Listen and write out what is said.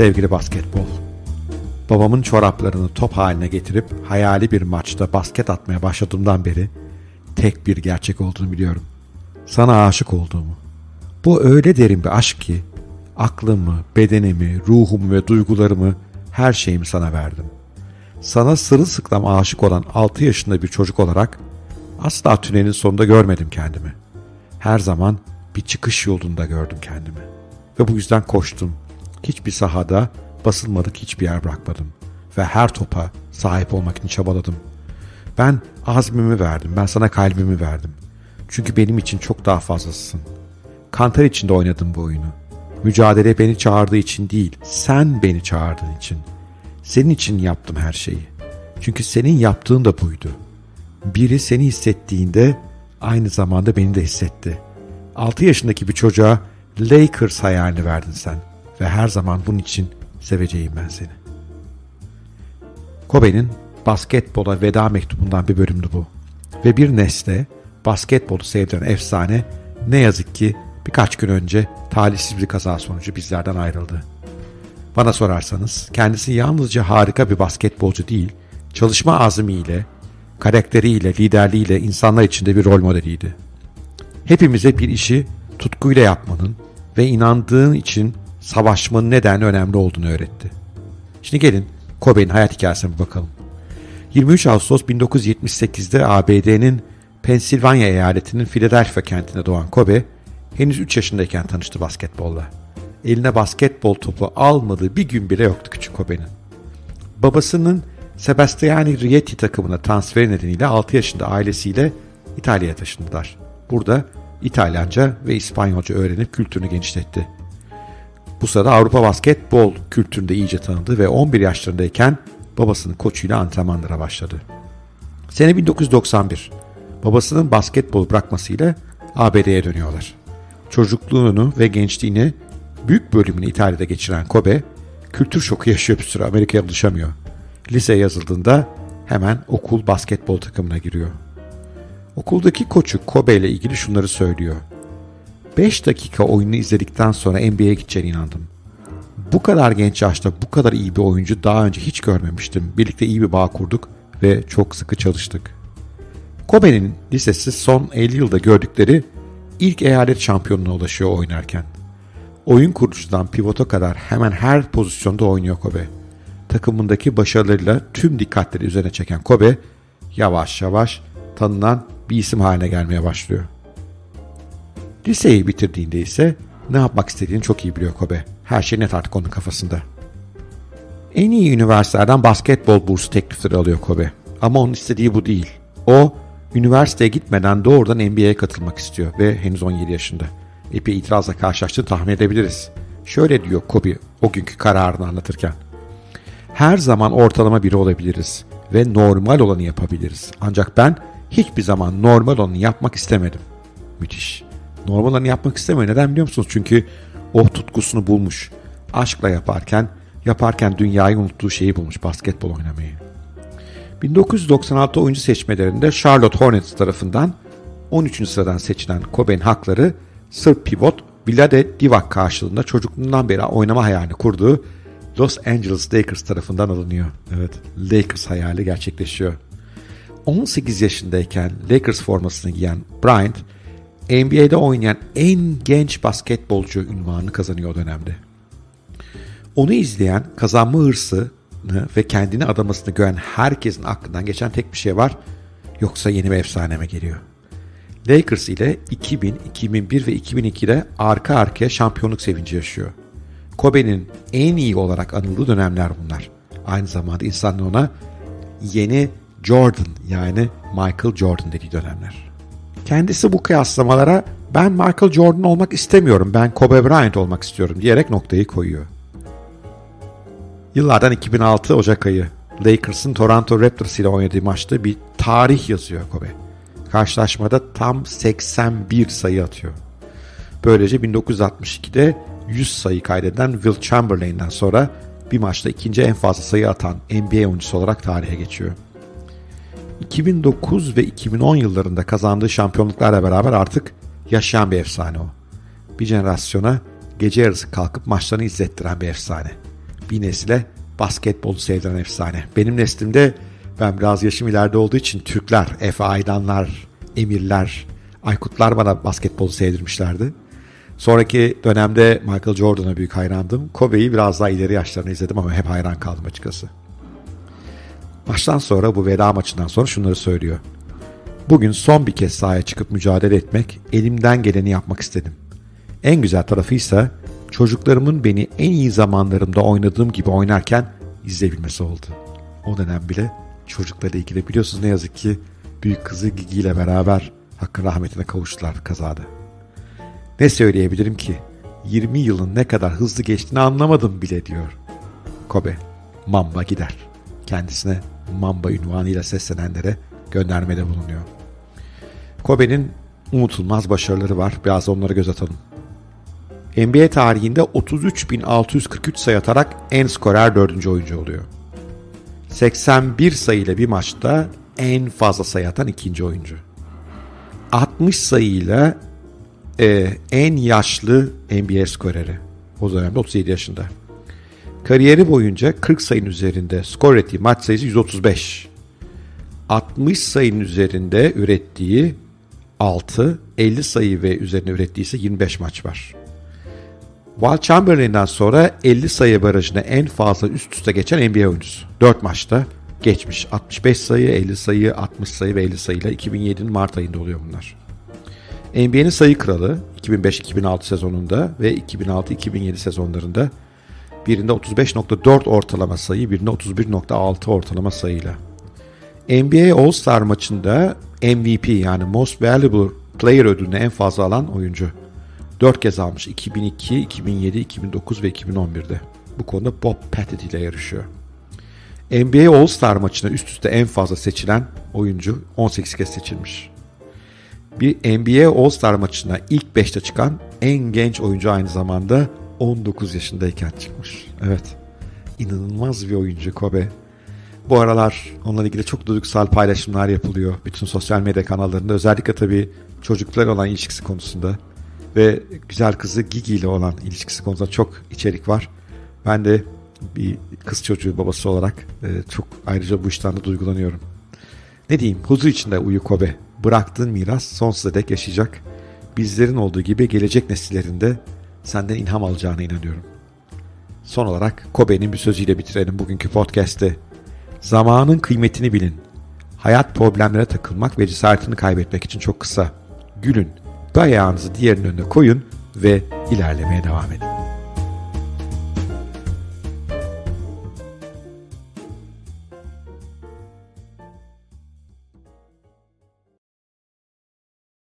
Sevgili basketbol. Babamın çoraplarını top haline getirip hayali bir maçta basket atmaya başladığımdan beri tek bir gerçek olduğunu biliyorum. Sana aşık olduğumu. Bu öyle derin bir aşk ki aklımı, bedenimi, ruhumu ve duygularımı her şeyimi sana verdim. Sana sırılsıklam aşık olan 6 yaşında bir çocuk olarak asla tünelin sonunda görmedim kendimi. Her zaman bir çıkış yolunda gördüm kendimi. Ve bu yüzden koştum. Hiçbir sahada basılmadık hiçbir yer bırakmadım. Ve her topa sahip olmak için çabaladım. Ben azmimi verdim, ben sana kalbimi verdim. Çünkü benim için çok daha fazlasısın. Kantar içinde oynadım bu oyunu. Mücadele beni çağırdığı için değil, sen beni çağırdığın için. Senin için yaptım her şeyi. Çünkü senin yaptığın da buydu. Biri seni hissettiğinde aynı zamanda beni de hissetti. 6 yaşındaki bir çocuğa Lakers hayalini verdin sen ve her zaman bunun için seveceğim ben seni. Kobe'nin basketbola veda mektubundan bir bölümdü bu. Ve bir nesle basketbolu sevdiren efsane ne yazık ki birkaç gün önce talihsiz bir kaza sonucu bizlerden ayrıldı. Bana sorarsanız kendisi yalnızca harika bir basketbolcu değil, çalışma azmiyle, karakteriyle, liderliğiyle insanlar içinde bir rol modeliydi. Hepimize bir işi tutkuyla yapmanın ve inandığın için savaşmanın neden önemli olduğunu öğretti. Şimdi gelin Kobe'nin hayat hikayesine bir bakalım. 23 Ağustos 1978'de ABD'nin Pensilvanya eyaletinin Philadelphia kentinde doğan Kobe, henüz 3 yaşındayken tanıştı basketbolla. Eline basketbol topu almadığı bir gün bile yoktu küçük Kobe'nin. Babasının Sebastiani Rieti takımına transferi nedeniyle 6 yaşında ailesiyle İtalya'ya taşındılar. Burada İtalyanca ve İspanyolca öğrenip kültürünü genişletti. Bu sırada Avrupa basketbol kültüründe iyice tanıdı ve 11 yaşlarındayken babasının koçuyla antrenmanlara başladı. Sene 1991. Babasının basketbol bırakmasıyla ABD'ye dönüyorlar. Çocukluğunu ve gençliğini büyük bölümünü İtalya'da geçiren Kobe, kültür şoku yaşıyor bir süre Amerika'ya alışamıyor. Liseye yazıldığında hemen okul basketbol takımına giriyor. Okuldaki koçu Kobe ile ilgili şunları söylüyor. 5 dakika oyunu izledikten sonra NBA'ye gideceğine inandım. Bu kadar genç yaşta bu kadar iyi bir oyuncu daha önce hiç görmemiştim. Birlikte iyi bir bağ kurduk ve çok sıkı çalıştık. Kobe'nin lisesi son 50 yılda gördükleri ilk eyalet şampiyonuna ulaşıyor oynarken. Oyun kurucudan pivota kadar hemen her pozisyonda oynuyor Kobe. Takımındaki başarılarıyla tüm dikkatleri üzerine çeken Kobe yavaş yavaş tanınan bir isim haline gelmeye başlıyor. Liseyi bitirdiğinde ise ne yapmak istediğini çok iyi biliyor Kobe. Her şey net artık onun kafasında. En iyi üniversitelerden basketbol bursu teklifleri alıyor Kobe. Ama onun istediği bu değil. O, üniversiteye gitmeden doğrudan NBA'ye katılmak istiyor ve henüz 17 yaşında. Epey itirazla karşılaştığını tahmin edebiliriz. Şöyle diyor Kobe o günkü kararını anlatırken. Her zaman ortalama biri olabiliriz ve normal olanı yapabiliriz. Ancak ben hiçbir zaman normal olanı yapmak istemedim. Müthiş. Normal olanı yapmak istemiyor. Neden biliyor musunuz? Çünkü o tutkusunu bulmuş. Aşkla yaparken, yaparken dünyayı unuttuğu şeyi bulmuş. Basketbol oynamayı. 1996 oyuncu seçmelerinde Charlotte Hornets tarafından 13. sıradan seçilen Kobe'nin hakları Sırp pivot Vlade Divac karşılığında çocukluğundan beri oynama hayalini kurduğu Los Angeles Lakers tarafından alınıyor. Evet, Lakers hayali gerçekleşiyor. 18 yaşındayken Lakers formasını giyen Bryant, NBA'de oynayan en genç basketbolcu ünvanını kazanıyor o dönemde. Onu izleyen kazanma hırsı ve kendini adamasını gören herkesin aklından geçen tek bir şey var. Yoksa yeni bir efsane mi geliyor? Lakers ile 2000, 2001 ve 2002'de arka arkaya şampiyonluk sevinci yaşıyor. Kobe'nin en iyi olarak anıldığı dönemler bunlar. Aynı zamanda insanlar ona yeni Jordan yani Michael Jordan dediği dönemler. Kendisi bu kıyaslamalara ben Michael Jordan olmak istemiyorum, ben Kobe Bryant olmak istiyorum diyerek noktayı koyuyor. Yıllardan 2006 Ocak ayı Lakers'ın Toronto Raptors ile oynadığı maçta bir tarih yazıyor Kobe. Karşılaşmada tam 81 sayı atıyor. Böylece 1962'de 100 sayı kaydeden Will Chamberlain'den sonra bir maçta ikinci en fazla sayı atan NBA oyuncusu olarak tarihe geçiyor. 2009 ve 2010 yıllarında kazandığı şampiyonluklarla beraber artık yaşayan bir efsane o. Bir jenerasyona gece yarısı kalkıp maçlarını izlettiren bir efsane. bir nesile basketbolu sevdiren efsane. Benim neslimde ben biraz yaşım ileride olduğu için Türkler, Efe Aydanlar, Emirler, Aykutlar bana basketbolu sevdirmişlerdi. Sonraki dönemde Michael Jordan'a büyük hayrandım. Kobe'yi biraz daha ileri yaşlarını izledim ama hep hayran kaldım açıkçası. Maçtan sonra bu veda maçından sonra şunları söylüyor. Bugün son bir kez sahaya çıkıp mücadele etmek, elimden geleni yapmak istedim. En güzel tarafı ise çocuklarımın beni en iyi zamanlarımda oynadığım gibi oynarken izleyebilmesi oldu. O dönem bile çocuklarla ilgili biliyorsunuz ne yazık ki büyük kızı Gigi ile beraber hakkın rahmetine kavuştular kazada. Ne söyleyebilirim ki? 20 yılın ne kadar hızlı geçtiğini anlamadım bile diyor. Kobe, Mamba gider. Kendisine Mamba ünvanıyla seslenenlere göndermede bulunuyor. Kobe'nin unutulmaz başarıları var. Biraz onlara göz atalım. NBA tarihinde 33.643 sayı atarak en skorer 4. oyuncu oluyor. 81 sayıyla bir maçta en fazla sayı atan ikinci oyuncu. 60 sayıyla e, en yaşlı NBA skoreri. O dönemde 37 yaşında. Kariyeri boyunca 40 sayının üzerinde skor ettiği maç sayısı 135. 60 sayının üzerinde ürettiği 6, 50 sayı ve üzerine ürettiği ise 25 maç var. Walt Chamberlain'den sonra 50 sayı barajına en fazla üst üste geçen NBA oyuncusu. 4 maçta geçmiş. 65 sayı, 50 sayı, 60 sayı ve 50 sayıyla 2007'nin Mart ayında oluyor bunlar. NBA'nin sayı kralı 2005-2006 sezonunda ve 2006-2007 sezonlarında birinde 35.4 ortalama sayı, birinde 31.6 ortalama sayıyla. NBA All-Star maçında MVP yani Most Valuable Player ödülünü en fazla alan oyuncu. 4 kez almış 2002, 2007, 2009 ve 2011'de. Bu konuda Bob Pettit ile yarışıyor. NBA All-Star maçına üst üste en fazla seçilen oyuncu 18 kez seçilmiş. Bir NBA All-Star maçına ilk 5'te çıkan en genç oyuncu aynı zamanda 19 yaşındayken çıkmış. Evet. İnanılmaz bir oyuncu Kobe. Bu aralar onunla ilgili çok duygusal paylaşımlar yapılıyor. Bütün sosyal medya kanallarında özellikle tabii çocuklar olan ilişkisi konusunda ve güzel kızı Gigi ile olan ilişkisi konusunda çok içerik var. Ben de bir kız çocuğu babası olarak e, çok ayrıca bu işten de duygulanıyorum. Ne diyeyim huzur içinde uyu Kobe. Bıraktığın miras sonsuza dek yaşayacak. Bizlerin olduğu gibi gelecek nesillerinde senden ilham alacağına inanıyorum. Son olarak Kobe'nin bir sözüyle bitirelim bugünkü podcast'te. Zamanın kıymetini bilin. Hayat problemlere takılmak ve cesaretini kaybetmek için çok kısa. Gülün, bir ayağınızı diğerinin önüne koyun ve ilerlemeye devam edin.